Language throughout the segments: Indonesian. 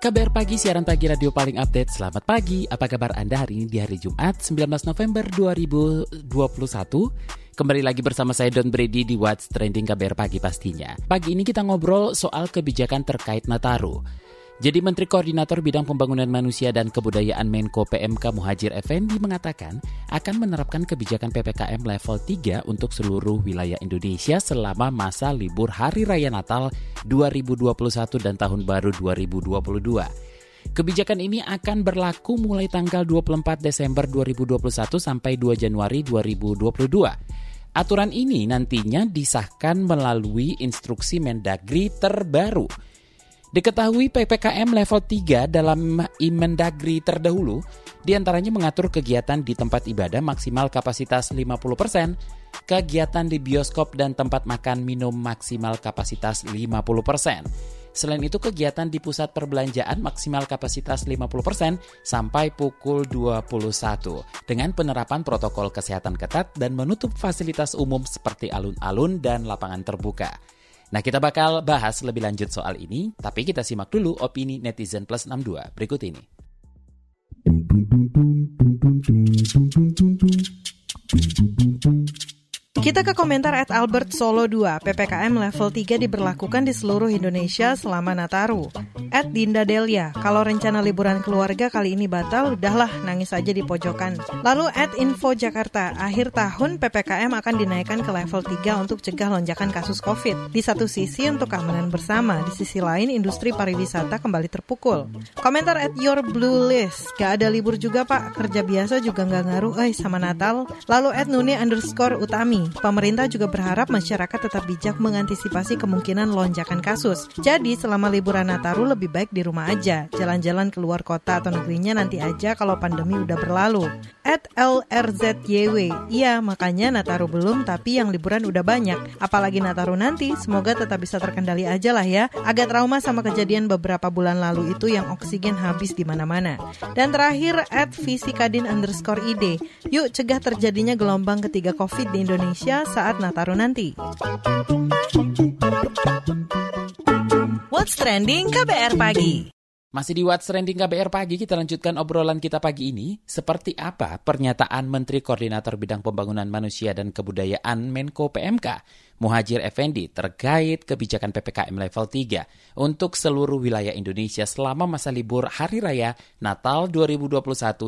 KBR Pagi, siaran pagi radio paling update. Selamat pagi, apa kabar Anda hari ini di hari Jumat 19 November 2021? Kembali lagi bersama saya Don Brady di What's Trending KBR Pagi pastinya. Pagi ini kita ngobrol soal kebijakan terkait Nataru. Jadi Menteri Koordinator Bidang Pembangunan Manusia dan Kebudayaan Menko PMK Muhajir Effendi mengatakan akan menerapkan kebijakan PPKM level 3 untuk seluruh wilayah Indonesia selama masa libur Hari Raya Natal 2021 dan Tahun Baru 2022. Kebijakan ini akan berlaku mulai tanggal 24 Desember 2021 sampai 2 Januari 2022. Aturan ini nantinya disahkan melalui instruksi Mendagri terbaru Diketahui PPKM level 3 dalam Imendagri terdahulu di antaranya mengatur kegiatan di tempat ibadah maksimal kapasitas 50%, kegiatan di bioskop dan tempat makan minum maksimal kapasitas 50%. Selain itu kegiatan di pusat perbelanjaan maksimal kapasitas 50% sampai pukul 21 dengan penerapan protokol kesehatan ketat dan menutup fasilitas umum seperti alun-alun dan lapangan terbuka. Nah, kita bakal bahas lebih lanjut soal ini, tapi kita simak dulu opini netizen plus 62 berikut ini. Kita ke komentar at Albert Solo 2, PPKM level 3 diberlakukan di seluruh Indonesia selama Nataru. At Dinda Delia, kalau rencana liburan keluarga kali ini batal, udahlah nangis aja di pojokan. Lalu at Info Jakarta, akhir tahun PPKM akan dinaikkan ke level 3 untuk cegah lonjakan kasus COVID. Di satu sisi untuk keamanan bersama, di sisi lain industri pariwisata kembali terpukul. Komentar at Your Blue List, gak ada libur juga pak, kerja biasa juga nggak ngaruh eh sama Natal. Lalu at Nuni underscore Utami, pemerintah juga berharap masyarakat tetap bijak mengantisipasi kemungkinan lonjakan kasus. Jadi selama liburan Nataru lebih baik di rumah aja. Jalan-jalan keluar kota atau negerinya nanti aja kalau pandemi udah berlalu. At LRZYW, iya makanya Nataru belum tapi yang liburan udah banyak. Apalagi Nataru nanti, semoga tetap bisa terkendali aja lah ya. Agak trauma sama kejadian beberapa bulan lalu itu yang oksigen habis di mana-mana. Dan terakhir at Fisikadin underscore ID, yuk cegah terjadinya gelombang ketiga COVID di Indonesia Indonesia saat Nataru nanti. What's Trending KBR Pagi masih di What's Trending KBR Pagi, kita lanjutkan obrolan kita pagi ini. Seperti apa pernyataan Menteri Koordinator Bidang Pembangunan Manusia dan Kebudayaan Menko PMK, Muhajir Effendi, terkait kebijakan PPKM level 3 untuk seluruh wilayah Indonesia selama masa libur Hari Raya Natal 2021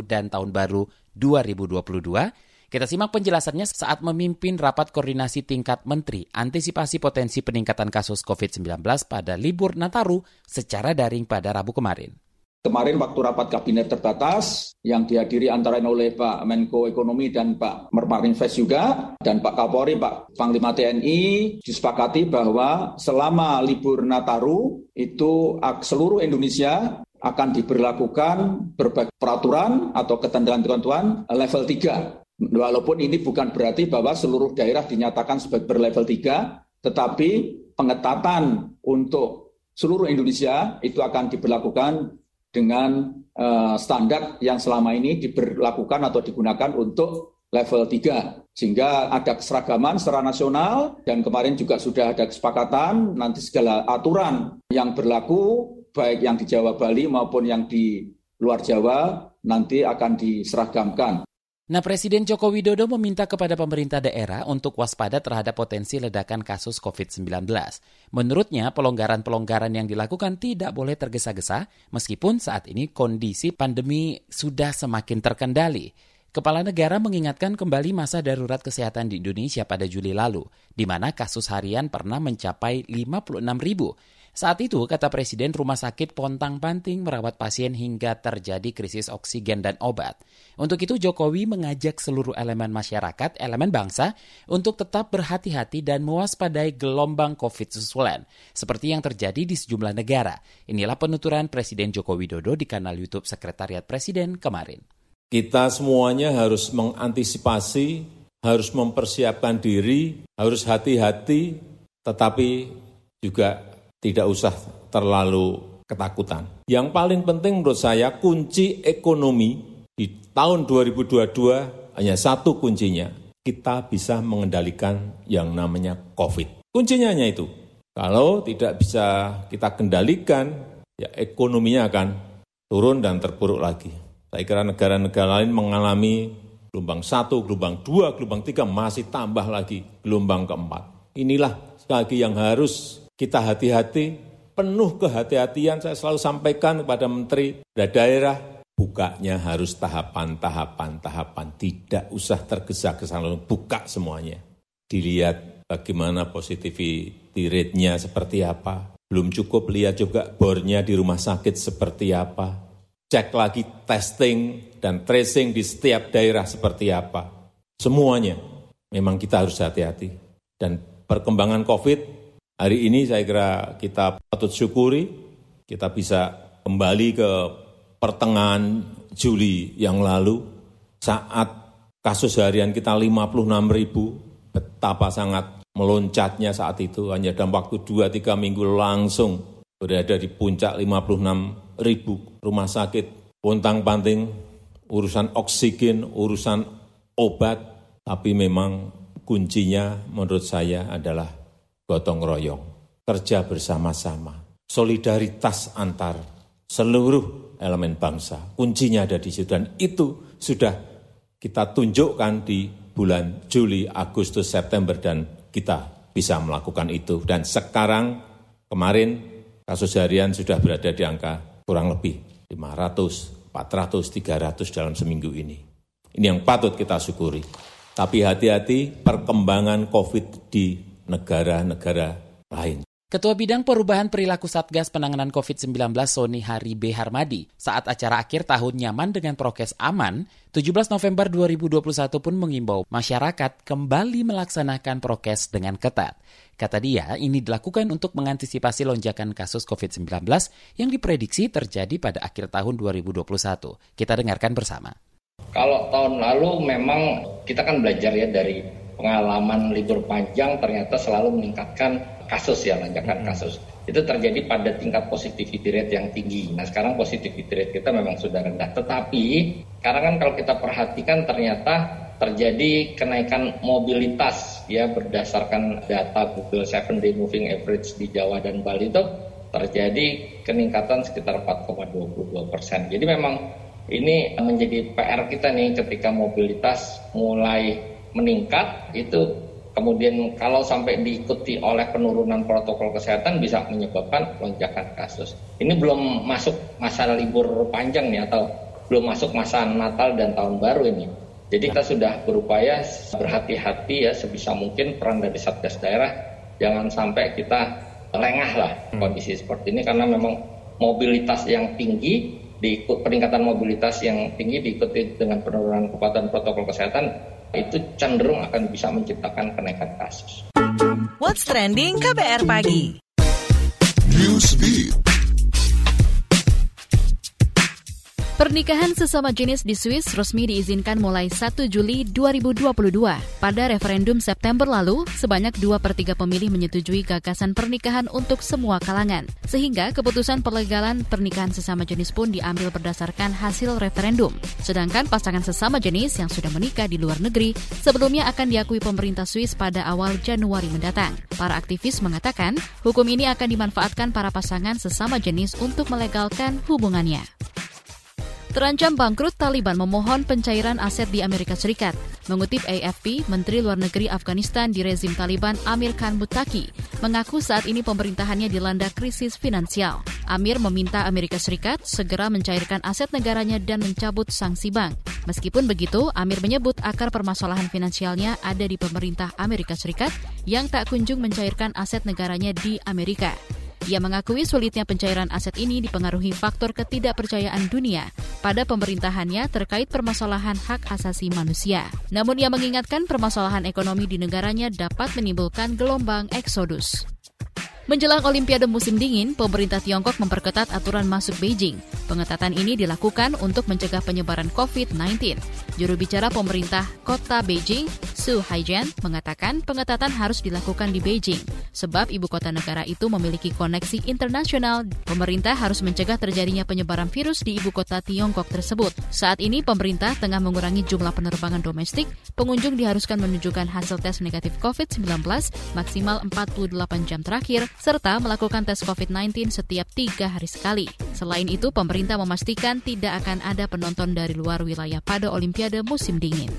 dan Tahun Baru 2022 kita simak penjelasannya saat memimpin rapat koordinasi tingkat menteri antisipasi potensi peningkatan kasus COVID-19 pada libur Nataru secara daring pada Rabu kemarin. Kemarin waktu rapat kabinet terbatas yang dihadiri antara lain oleh Pak Menko Ekonomi dan Pak Mermarinvest juga dan Pak Kapolri, Pak Panglima TNI disepakati bahwa selama libur Nataru itu seluruh Indonesia akan diberlakukan berbagai peraturan atau ketentuan-ketentuan level 3 Walaupun ini bukan berarti bahwa seluruh daerah dinyatakan sebagai berlevel 3, tetapi pengetatan untuk seluruh Indonesia itu akan diberlakukan dengan uh, standar yang selama ini diberlakukan atau digunakan untuk level 3. Sehingga ada keseragaman secara nasional dan kemarin juga sudah ada kesepakatan nanti segala aturan yang berlaku baik yang di Jawa Bali maupun yang di luar Jawa nanti akan diseragamkan. Nah, Presiden Joko Widodo meminta kepada pemerintah daerah untuk waspada terhadap potensi ledakan kasus COVID-19. Menurutnya, pelonggaran-pelonggaran yang dilakukan tidak boleh tergesa-gesa, meskipun saat ini kondisi pandemi sudah semakin terkendali. Kepala negara mengingatkan kembali masa darurat kesehatan di Indonesia pada Juli lalu, di mana kasus harian pernah mencapai 56 ribu. Saat itu, kata Presiden, rumah sakit pontang-panting merawat pasien hingga terjadi krisis oksigen dan obat. Untuk itu, Jokowi mengajak seluruh elemen masyarakat, elemen bangsa, untuk tetap berhati-hati dan mewaspadai gelombang COVID susulan, seperti yang terjadi di sejumlah negara. Inilah penuturan Presiden Joko Widodo di kanal YouTube Sekretariat Presiden kemarin. Kita semuanya harus mengantisipasi, harus mempersiapkan diri, harus hati-hati, tetapi juga tidak usah terlalu ketakutan. Yang paling penting menurut saya kunci ekonomi di tahun 2022 hanya satu kuncinya. Kita bisa mengendalikan yang namanya COVID. Kuncinya hanya itu. Kalau tidak bisa kita kendalikan, ya ekonominya akan turun dan terpuruk lagi. Saya kira negara-negara lain mengalami gelombang satu, gelombang dua, gelombang tiga, masih tambah lagi gelombang keempat. Inilah sekali lagi yang harus kita hati-hati, penuh kehati-hatian saya selalu sampaikan kepada menteri dan daerah, bukanya harus tahapan-tahapan, tahapan. Tidak usah tergesa-gesa buka semuanya. Dilihat bagaimana positivity rate-nya seperti apa. Belum cukup lihat juga bornya di rumah sakit seperti apa. Cek lagi testing dan tracing di setiap daerah seperti apa. Semuanya memang kita harus hati-hati. Dan perkembangan COVID Hari ini saya kira kita patut syukuri, kita bisa kembali ke pertengahan Juli yang lalu, saat kasus harian kita 56 ribu, betapa sangat meloncatnya saat itu, hanya dalam waktu 2-3 minggu langsung berada di puncak 56 ribu. Rumah sakit, pontang panting, urusan oksigen, urusan obat, tapi memang kuncinya menurut saya adalah gotong royong, kerja bersama-sama, solidaritas antar seluruh elemen bangsa. Kuncinya ada di situ dan itu sudah kita tunjukkan di bulan Juli, Agustus, September dan kita bisa melakukan itu. Dan sekarang kemarin kasus harian sudah berada di angka kurang lebih 500, 400, 300 dalam seminggu ini. Ini yang patut kita syukuri. Tapi hati-hati perkembangan COVID di negara-negara lain. Ketua Bidang Perubahan Perilaku Satgas Penanganan COVID-19 Sony Hari B. Harmadi saat acara akhir tahun nyaman dengan prokes aman, 17 November 2021 pun mengimbau masyarakat kembali melaksanakan prokes dengan ketat. Kata dia, ini dilakukan untuk mengantisipasi lonjakan kasus COVID-19 yang diprediksi terjadi pada akhir tahun 2021. Kita dengarkan bersama. Kalau tahun lalu memang kita kan belajar ya dari pengalaman libur panjang ternyata selalu meningkatkan kasus ya lonjakan hmm. kasus itu terjadi pada tingkat positivity rate yang tinggi. Nah sekarang positivity rate kita memang sudah rendah. Tetapi karena kan kalau kita perhatikan ternyata terjadi kenaikan mobilitas ya berdasarkan data Google Seven Day Moving Average di Jawa dan Bali itu terjadi peningkatan sekitar 4,22 persen. Jadi memang ini menjadi PR kita nih ketika mobilitas mulai meningkat itu kemudian kalau sampai diikuti oleh penurunan protokol kesehatan bisa menyebabkan lonjakan kasus. Ini belum masuk masa libur panjang nih atau belum masuk masa Natal dan Tahun Baru ini. Jadi kita sudah berupaya berhati-hati ya sebisa mungkin peran dari Satgas daerah jangan sampai kita lengah lah hmm. kondisi seperti ini karena memang mobilitas yang tinggi diikut peningkatan mobilitas yang tinggi diikuti dengan penurunan kepatuhan protokol kesehatan itu cenderung akan bisa menciptakan kenaikan kasus. What's trending KBR pagi? Newsbeat. Pernikahan sesama jenis di Swiss resmi diizinkan mulai 1 Juli 2022. Pada referendum September lalu, sebanyak 2 per 3 pemilih menyetujui gagasan pernikahan untuk semua kalangan. Sehingga keputusan perlegalan pernikahan sesama jenis pun diambil berdasarkan hasil referendum. Sedangkan pasangan sesama jenis yang sudah menikah di luar negeri sebelumnya akan diakui pemerintah Swiss pada awal Januari mendatang. Para aktivis mengatakan, hukum ini akan dimanfaatkan para pasangan sesama jenis untuk melegalkan hubungannya. Terancam bangkrut, Taliban memohon pencairan aset di Amerika Serikat. Mengutip AFP, Menteri Luar Negeri Afghanistan di rezim Taliban Amir Khan Muttaqi mengaku saat ini pemerintahannya dilanda krisis finansial. Amir meminta Amerika Serikat segera mencairkan aset negaranya dan mencabut sanksi bank. Meskipun begitu, Amir menyebut akar permasalahan finansialnya ada di pemerintah Amerika Serikat yang tak kunjung mencairkan aset negaranya di Amerika. Ia mengakui sulitnya pencairan aset ini dipengaruhi faktor ketidakpercayaan dunia pada pemerintahannya terkait permasalahan hak asasi manusia. Namun ia mengingatkan permasalahan ekonomi di negaranya dapat menimbulkan gelombang eksodus. Menjelang Olimpiade musim dingin, pemerintah Tiongkok memperketat aturan masuk Beijing. Pengetatan ini dilakukan untuk mencegah penyebaran COVID-19. Juru bicara pemerintah kota Beijing, Su Haijian, mengatakan pengetatan harus dilakukan di Beijing, sebab ibu kota negara itu memiliki koneksi internasional. Pemerintah harus mencegah terjadinya penyebaran virus di ibu kota Tiongkok tersebut. Saat ini pemerintah tengah mengurangi jumlah penerbangan domestik, pengunjung diharuskan menunjukkan hasil tes negatif COVID-19 maksimal 48 jam terakhir serta melakukan tes COVID-19 setiap tiga hari sekali. Selain itu, pemerintah memastikan tidak akan ada penonton dari luar wilayah pada Olimpiade musim dingin.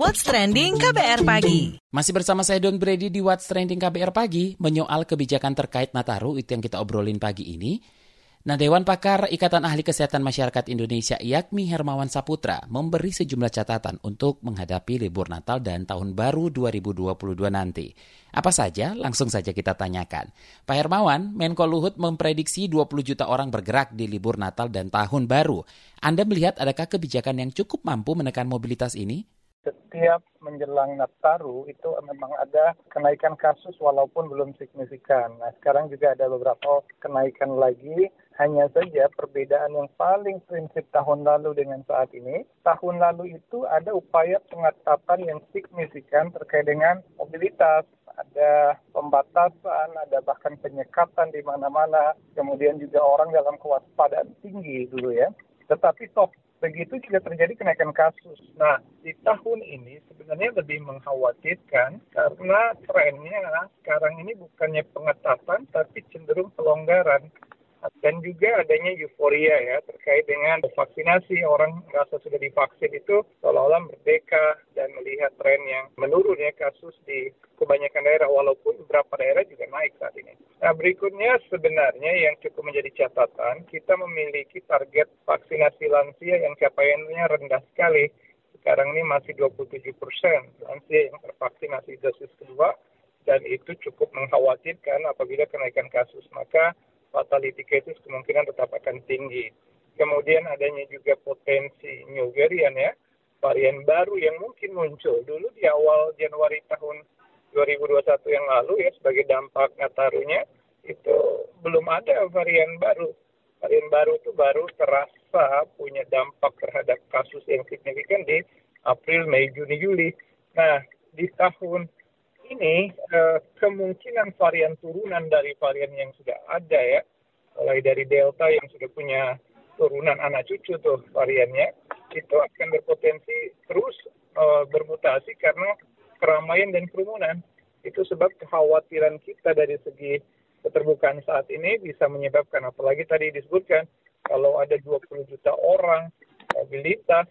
What's Trending KBR Pagi. Masih bersama saya Don Brady di What's Trending KBR Pagi, menyoal kebijakan terkait Nataru, itu yang kita obrolin pagi ini. Nah, Dewan Pakar Ikatan Ahli Kesehatan Masyarakat Indonesia Yakmi Hermawan Saputra memberi sejumlah catatan untuk menghadapi libur Natal dan Tahun Baru 2022 nanti. Apa saja? Langsung saja kita tanyakan. Pak Hermawan, Menko Luhut memprediksi 20 juta orang bergerak di libur Natal dan Tahun Baru. Anda melihat adakah kebijakan yang cukup mampu menekan mobilitas ini? Setiap menjelang Nataru itu memang ada kenaikan kasus walaupun belum signifikan. Nah, sekarang juga ada beberapa kenaikan lagi. Hanya saja perbedaan yang paling prinsip tahun lalu dengan saat ini, tahun lalu itu ada upaya pengetatan yang signifikan terkait dengan mobilitas, ada pembatasan, ada bahkan penyekatan di mana-mana, kemudian juga orang dalam kewaspadaan tinggi dulu ya. Tetapi toh begitu juga terjadi kenaikan kasus. Nah, di tahun ini sebenarnya lebih mengkhawatirkan karena trennya sekarang ini bukannya pengetatan tapi cenderung pelonggaran dan juga adanya euforia ya terkait dengan vaksinasi orang merasa sudah divaksin itu seolah-olah merdeka dan melihat tren yang menurun ya kasus di kebanyakan daerah walaupun beberapa daerah juga naik saat ini. Nah berikutnya sebenarnya yang cukup menjadi catatan kita memiliki target vaksinasi lansia yang capaiannya rendah sekali. Sekarang ini masih 27 persen lansia yang tervaksinasi dosis kedua dan itu cukup mengkhawatirkan apabila kenaikan kasus. Maka fatality cases kemungkinan tetap akan tinggi. Kemudian adanya juga potensi new variant ya, varian baru yang mungkin muncul. Dulu di awal Januari tahun 2021 yang lalu ya sebagai dampak Natarunya itu belum ada varian baru. Varian baru itu baru terasa punya dampak terhadap kasus yang signifikan di April, Mei, Juni, Juli. Nah, di tahun ini uh, kemungkinan varian turunan dari varian yang sudah ada ya, mulai dari Delta yang sudah punya turunan anak cucu tuh variannya, itu akan berpotensi terus uh, bermutasi karena keramaian dan kerumunan. Itu sebab kekhawatiran kita dari segi keterbukaan saat ini bisa menyebabkan, apalagi tadi disebutkan, kalau ada 20 juta orang, mobilitas,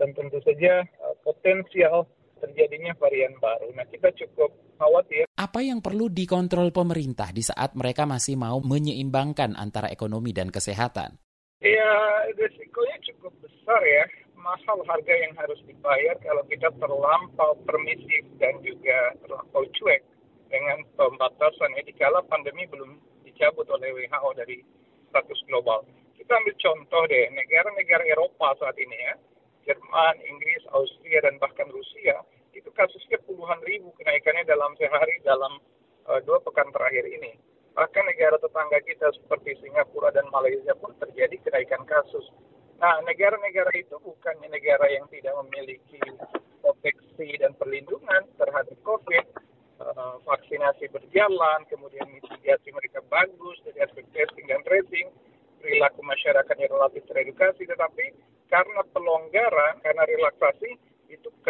dan tentu saja uh, potensial terjadinya varian baru. Nah, kita cukup khawatir. Apa yang perlu dikontrol pemerintah di saat mereka masih mau menyeimbangkan antara ekonomi dan kesehatan? Ya, risikonya cukup besar ya. Mahal harga yang harus dibayar kalau kita terlampau permisif dan juga terlampau cuek dengan pembatasan. Ya, dikala pandemi belum dicabut oleh WHO dari status global. Kita ambil contoh deh, negara-negara Eropa saat ini ya Jerman, Inggris, Austria, dan bahkan Rusia, itu kasusnya puluhan ribu kenaikannya dalam sehari dalam uh, dua pekan terakhir ini. Bahkan negara tetangga kita seperti Singapura dan Malaysia pun terjadi kenaikan kasus. Nah, negara-negara itu bukannya negara yang tidak memiliki proteksi dan perlindungan terhadap COVID, uh, vaksinasi berjalan, kemudian mitigasi mereka bagus dari aspek testing dan tracing, perilaku masyarakatnya relatif teredukasi, tetapi karena pelonggaran, karena relaksasi,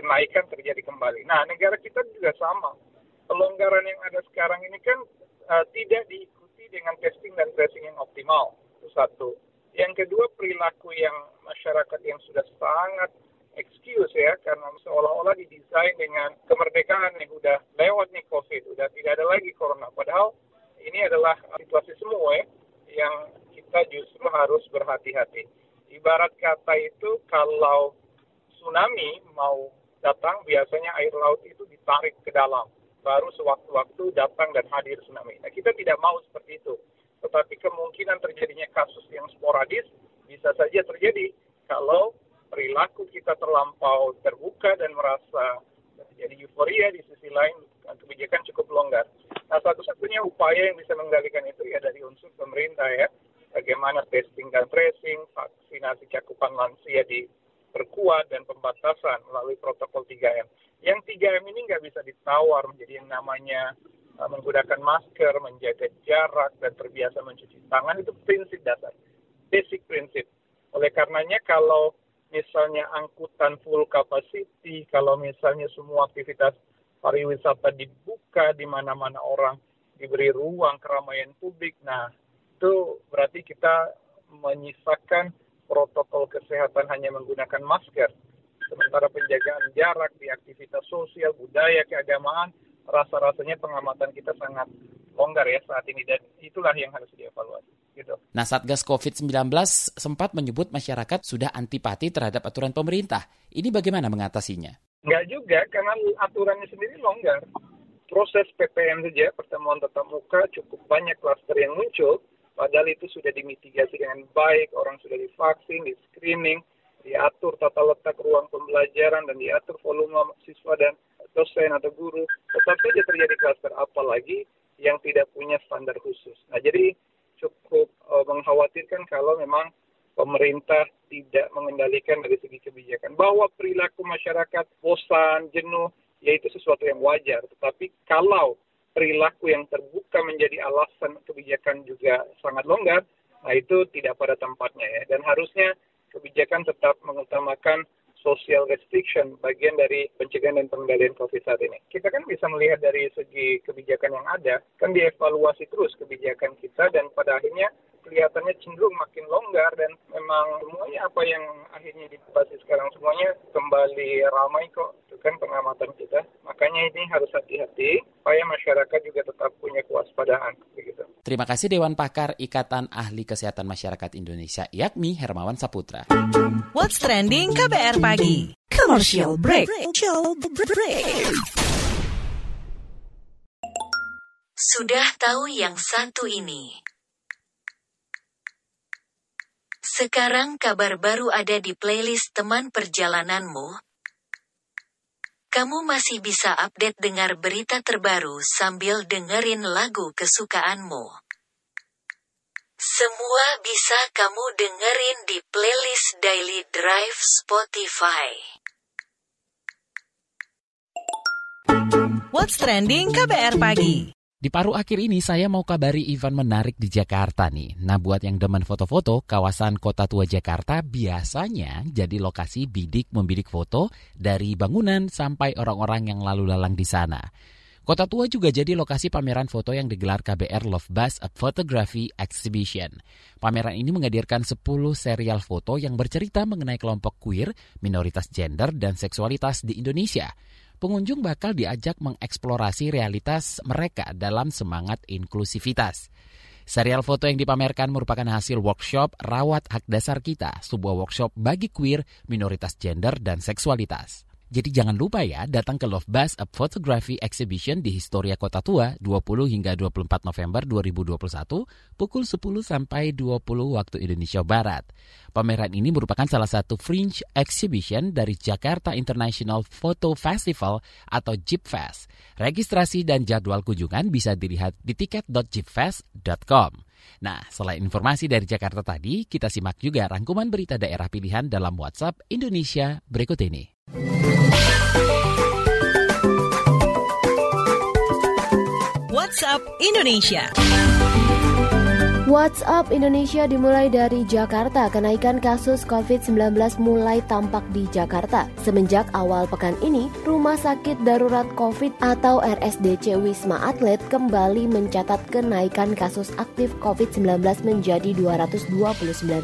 kenaikan terjadi kembali. Nah, negara kita juga sama. Pelonggaran yang ada sekarang ini kan uh, tidak diikuti dengan testing dan tracing yang optimal. Itu satu. Yang kedua, perilaku yang masyarakat yang sudah sangat excuse ya, karena seolah-olah didesain dengan kemerdekaan nih, udah lewat nih COVID, udah tidak ada lagi corona. Padahal ini adalah situasi semua ya, yang kita justru harus berhati-hati ibarat kata itu kalau tsunami mau datang, biasanya air laut itu ditarik ke dalam. Baru sewaktu-waktu datang dan hadir tsunami. Nah, kita tidak mau seperti itu. Tetapi kemungkinan terjadinya kasus yang sporadis bisa saja terjadi kalau perilaku kita terlampau terbuka dan merasa jadi euforia di sisi lain kebijakan cukup longgar. Nah, satu-satunya upaya yang bisa mengendalikan itu ya dari unsur pemerintah ya. Bagaimana testing dan tracing, vaksinasi cakupan lansia diperkuat dan pembatasan melalui protokol 3M. Yang 3M ini nggak bisa ditawar menjadi yang namanya uh, menggunakan masker, menjaga jarak, dan terbiasa mencuci tangan itu prinsip dasar, basic prinsip. Oleh karenanya kalau misalnya angkutan full capacity, kalau misalnya semua aktivitas pariwisata dibuka di mana-mana orang diberi ruang keramaian publik, nah itu berarti kita menyisakan protokol kesehatan hanya menggunakan masker. Sementara penjagaan jarak di aktivitas sosial, budaya, keagamaan, rasa-rasanya pengamatan kita sangat longgar ya saat ini dan itulah yang harus dievaluasi. Gitu. Nah, Satgas COVID-19 sempat menyebut masyarakat sudah antipati terhadap aturan pemerintah. Ini bagaimana mengatasinya? Enggak juga, karena aturannya sendiri longgar. Proses PPM saja, pertemuan tetap muka, cukup banyak klaster yang muncul, padahal itu sudah dimitigasi dengan baik, orang sudah divaksin, di screening, diatur tata letak ruang pembelajaran, dan diatur volume siswa dan dosen atau guru. Tetap saja terjadi klaster, apalagi yang tidak punya standar khusus. Nah, jadi cukup uh, mengkhawatirkan kalau memang pemerintah tidak mengendalikan dari segi kebijakan. Bahwa perilaku masyarakat bosan, jenuh, yaitu sesuatu yang wajar. Tetapi kalau perilaku yang terbuka menjadi alasan kebijakan juga sangat longgar, nah itu tidak pada tempatnya ya. Dan harusnya kebijakan tetap mengutamakan social restriction bagian dari pencegahan dan pengendalian COVID saat ini. Kita kan bisa melihat dari segi kebijakan yang ada, kan dievaluasi terus kebijakan kita dan pada akhirnya kelihatannya cenderung makin longgar dan memang semuanya apa yang akhirnya dibahas sekarang semuanya kembali ramai kok itu kan pengamatan kita makanya ini harus hati-hati supaya masyarakat juga tetap punya kewaspadaan begitu. Terima kasih Dewan Pakar Ikatan Ahli Kesehatan Masyarakat Indonesia IAKMI Hermawan Saputra. What's trending KBR pagi? Commercial break. Commercial break. Sudah tahu yang satu ini. Sekarang kabar baru ada di playlist teman perjalananmu. Kamu masih bisa update dengar berita terbaru sambil dengerin lagu kesukaanmu. Semua bisa kamu dengerin di playlist Daily Drive Spotify. What's trending KBR pagi? Di paruh akhir ini saya mau kabari event menarik di Jakarta nih. Nah buat yang demen foto-foto, kawasan Kota Tua Jakarta biasanya jadi lokasi bidik membidik foto dari bangunan sampai orang-orang yang lalu lalang di sana. Kota Tua juga jadi lokasi pameran foto yang digelar KBR Love Bus a Photography Exhibition. Pameran ini menghadirkan 10 serial foto yang bercerita mengenai kelompok queer, minoritas gender, dan seksualitas di Indonesia pengunjung bakal diajak mengeksplorasi realitas mereka dalam semangat inklusivitas. Serial foto yang dipamerkan merupakan hasil workshop Rawat Hak Dasar Kita, sebuah workshop bagi queer, minoritas gender, dan seksualitas. Jadi jangan lupa ya datang ke Love Bus a Photography Exhibition di Historia Kota Tua 20 hingga 24 November 2021 pukul 10 sampai 20 waktu Indonesia Barat. Pameran ini merupakan salah satu fringe exhibition dari Jakarta International Photo Festival atau JIPFest. Registrasi dan jadwal kunjungan bisa dilihat di tiket.jipfest.com. Nah, selain informasi dari Jakarta tadi, kita simak juga rangkuman berita daerah pilihan dalam WhatsApp Indonesia berikut ini. WhatsApp Indonesia. WhatsApp Indonesia dimulai dari Jakarta. Kenaikan kasus COVID-19 mulai tampak di Jakarta. Semenjak awal pekan ini, Rumah Sakit Darurat COVID atau RSDC Wisma Atlet kembali mencatat kenaikan kasus aktif COVID-19 menjadi 229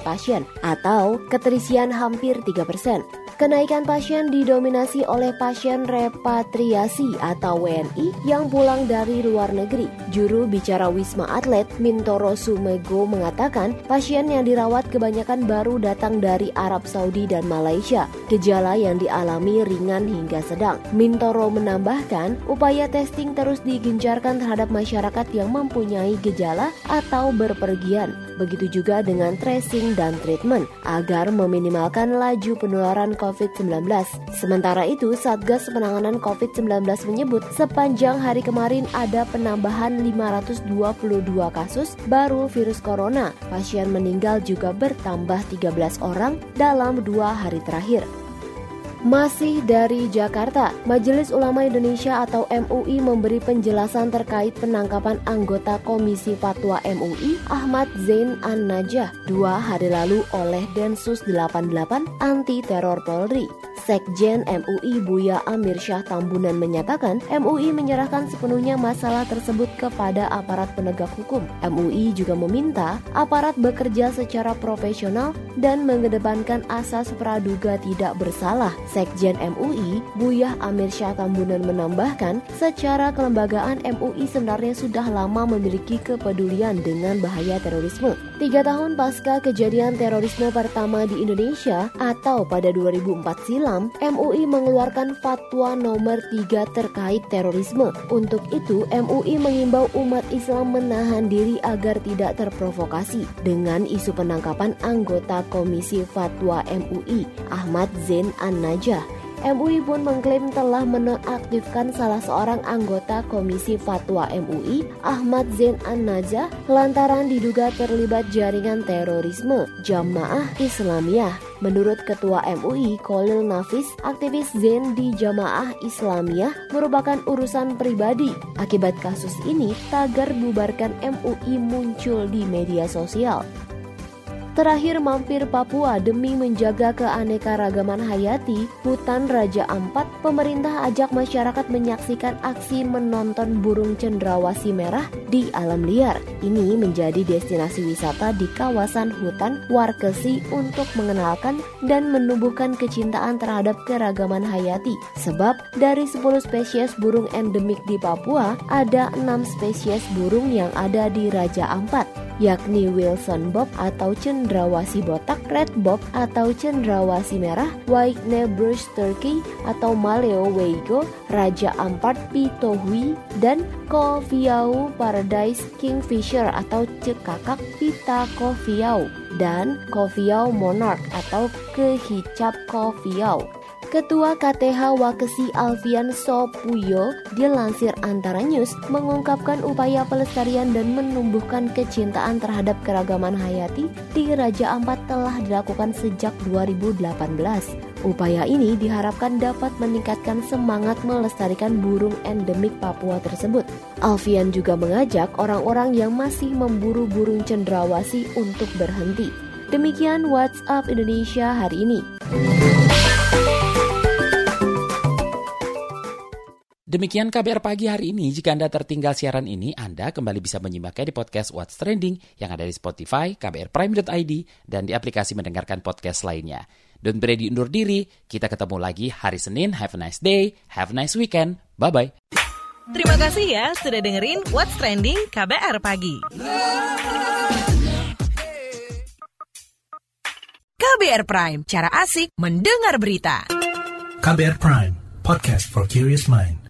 pasien atau keterisian hampir 3 persen. Kenaikan pasien didominasi oleh pasien repatriasi atau WNI yang pulang dari luar negeri. Juru bicara Wisma Atlet, Mintoro Sumego mengatakan pasien yang dirawat kebanyakan baru datang dari Arab Saudi dan Malaysia. Gejala yang dialami ringan hingga sedang. Mintoro menambahkan, upaya testing terus digencarkan terhadap masyarakat yang mempunyai gejala atau berpergian. Begitu juga dengan tracing dan treatment agar meminimalkan laju penularan COVID-19. Sementara itu, Satgas Penanganan COVID-19 menyebut sepanjang hari kemarin ada penambahan 522 kasus baru virus corona. Pasien meninggal juga bertambah 13 orang dalam dua hari terakhir. Masih dari Jakarta, Majelis Ulama Indonesia atau MUI memberi penjelasan terkait penangkapan anggota Komisi Fatwa MUI Ahmad Zain An-Najah dua hari lalu oleh Densus 88 Anti Teror Polri. Sekjen MUI Buya Amir Syah Tambunan menyatakan MUI menyerahkan sepenuhnya masalah tersebut kepada aparat penegak hukum. MUI juga meminta aparat bekerja secara profesional dan mengedepankan asas praduga tidak bersalah. Sekjen MUI Buya Amir Syah Tambunan menambahkan, secara kelembagaan MUI sebenarnya sudah lama memiliki kepedulian dengan bahaya terorisme. Tiga tahun pasca kejadian terorisme pertama di Indonesia atau pada 2004 silam, MUI mengeluarkan fatwa nomor 3 terkait terorisme. Untuk itu, MUI mengimbau umat Islam menahan diri agar tidak terprovokasi dengan isu penangkapan anggota Komisi Fatwa MUI, Ahmad Zain An-Najah. MUI pun mengklaim telah menonaktifkan salah seorang anggota Komisi Fatwa MUI, Ahmad Zain An-Najah, lantaran diduga terlibat jaringan terorisme Jamaah Islamiyah. Menurut Ketua MUI Kolil Nafis, aktivis Zen di Jamaah Islamiyah merupakan urusan pribadi. Akibat kasus ini, tagar bubarkan MUI muncul di media sosial. Terakhir mampir Papua demi menjaga keanekaragaman hayati, hutan Raja Ampat, pemerintah ajak masyarakat menyaksikan aksi menonton burung cendrawasih merah di alam liar. Ini menjadi destinasi wisata di kawasan hutan Warkesi untuk mengenalkan dan menumbuhkan kecintaan terhadap keragaman hayati. Sebab dari 10 spesies burung endemik di Papua, ada 6 spesies burung yang ada di Raja Ampat yakni Wilson Bob atau cendrawasih botak, Red Bob atau cendrawasih merah, White Brush Turkey atau Maleo Weigo, Raja Ampat Pitohui, dan Koviau Paradise Kingfisher atau cekakak Pita Koviau dan Koviau Monarch atau kehicap Koviau. Ketua KTH Wakesi Alfian Sopuyo dilansir Antara News mengungkapkan upaya pelestarian dan menumbuhkan kecintaan terhadap keragaman hayati di Raja Ampat telah dilakukan sejak 2018. Upaya ini diharapkan dapat meningkatkan semangat melestarikan burung endemik Papua tersebut. Alfian juga mengajak orang-orang yang masih memburu burung cendrawasih untuk berhenti. Demikian WhatsApp Indonesia hari ini. Demikian KBR pagi hari ini. Jika Anda tertinggal siaran ini, Anda kembali bisa menyimaknya di podcast What's Trending yang ada di Spotify, kbrprime.id, dan di aplikasi mendengarkan podcast lainnya. Don't ready undur diri, kita ketemu lagi hari Senin. Have a nice day, have a nice weekend. Bye-bye. Terima kasih ya sudah dengerin What's Trending KBR Pagi. KBR Prime, cara asik mendengar berita. KBR Prime, podcast for curious mind.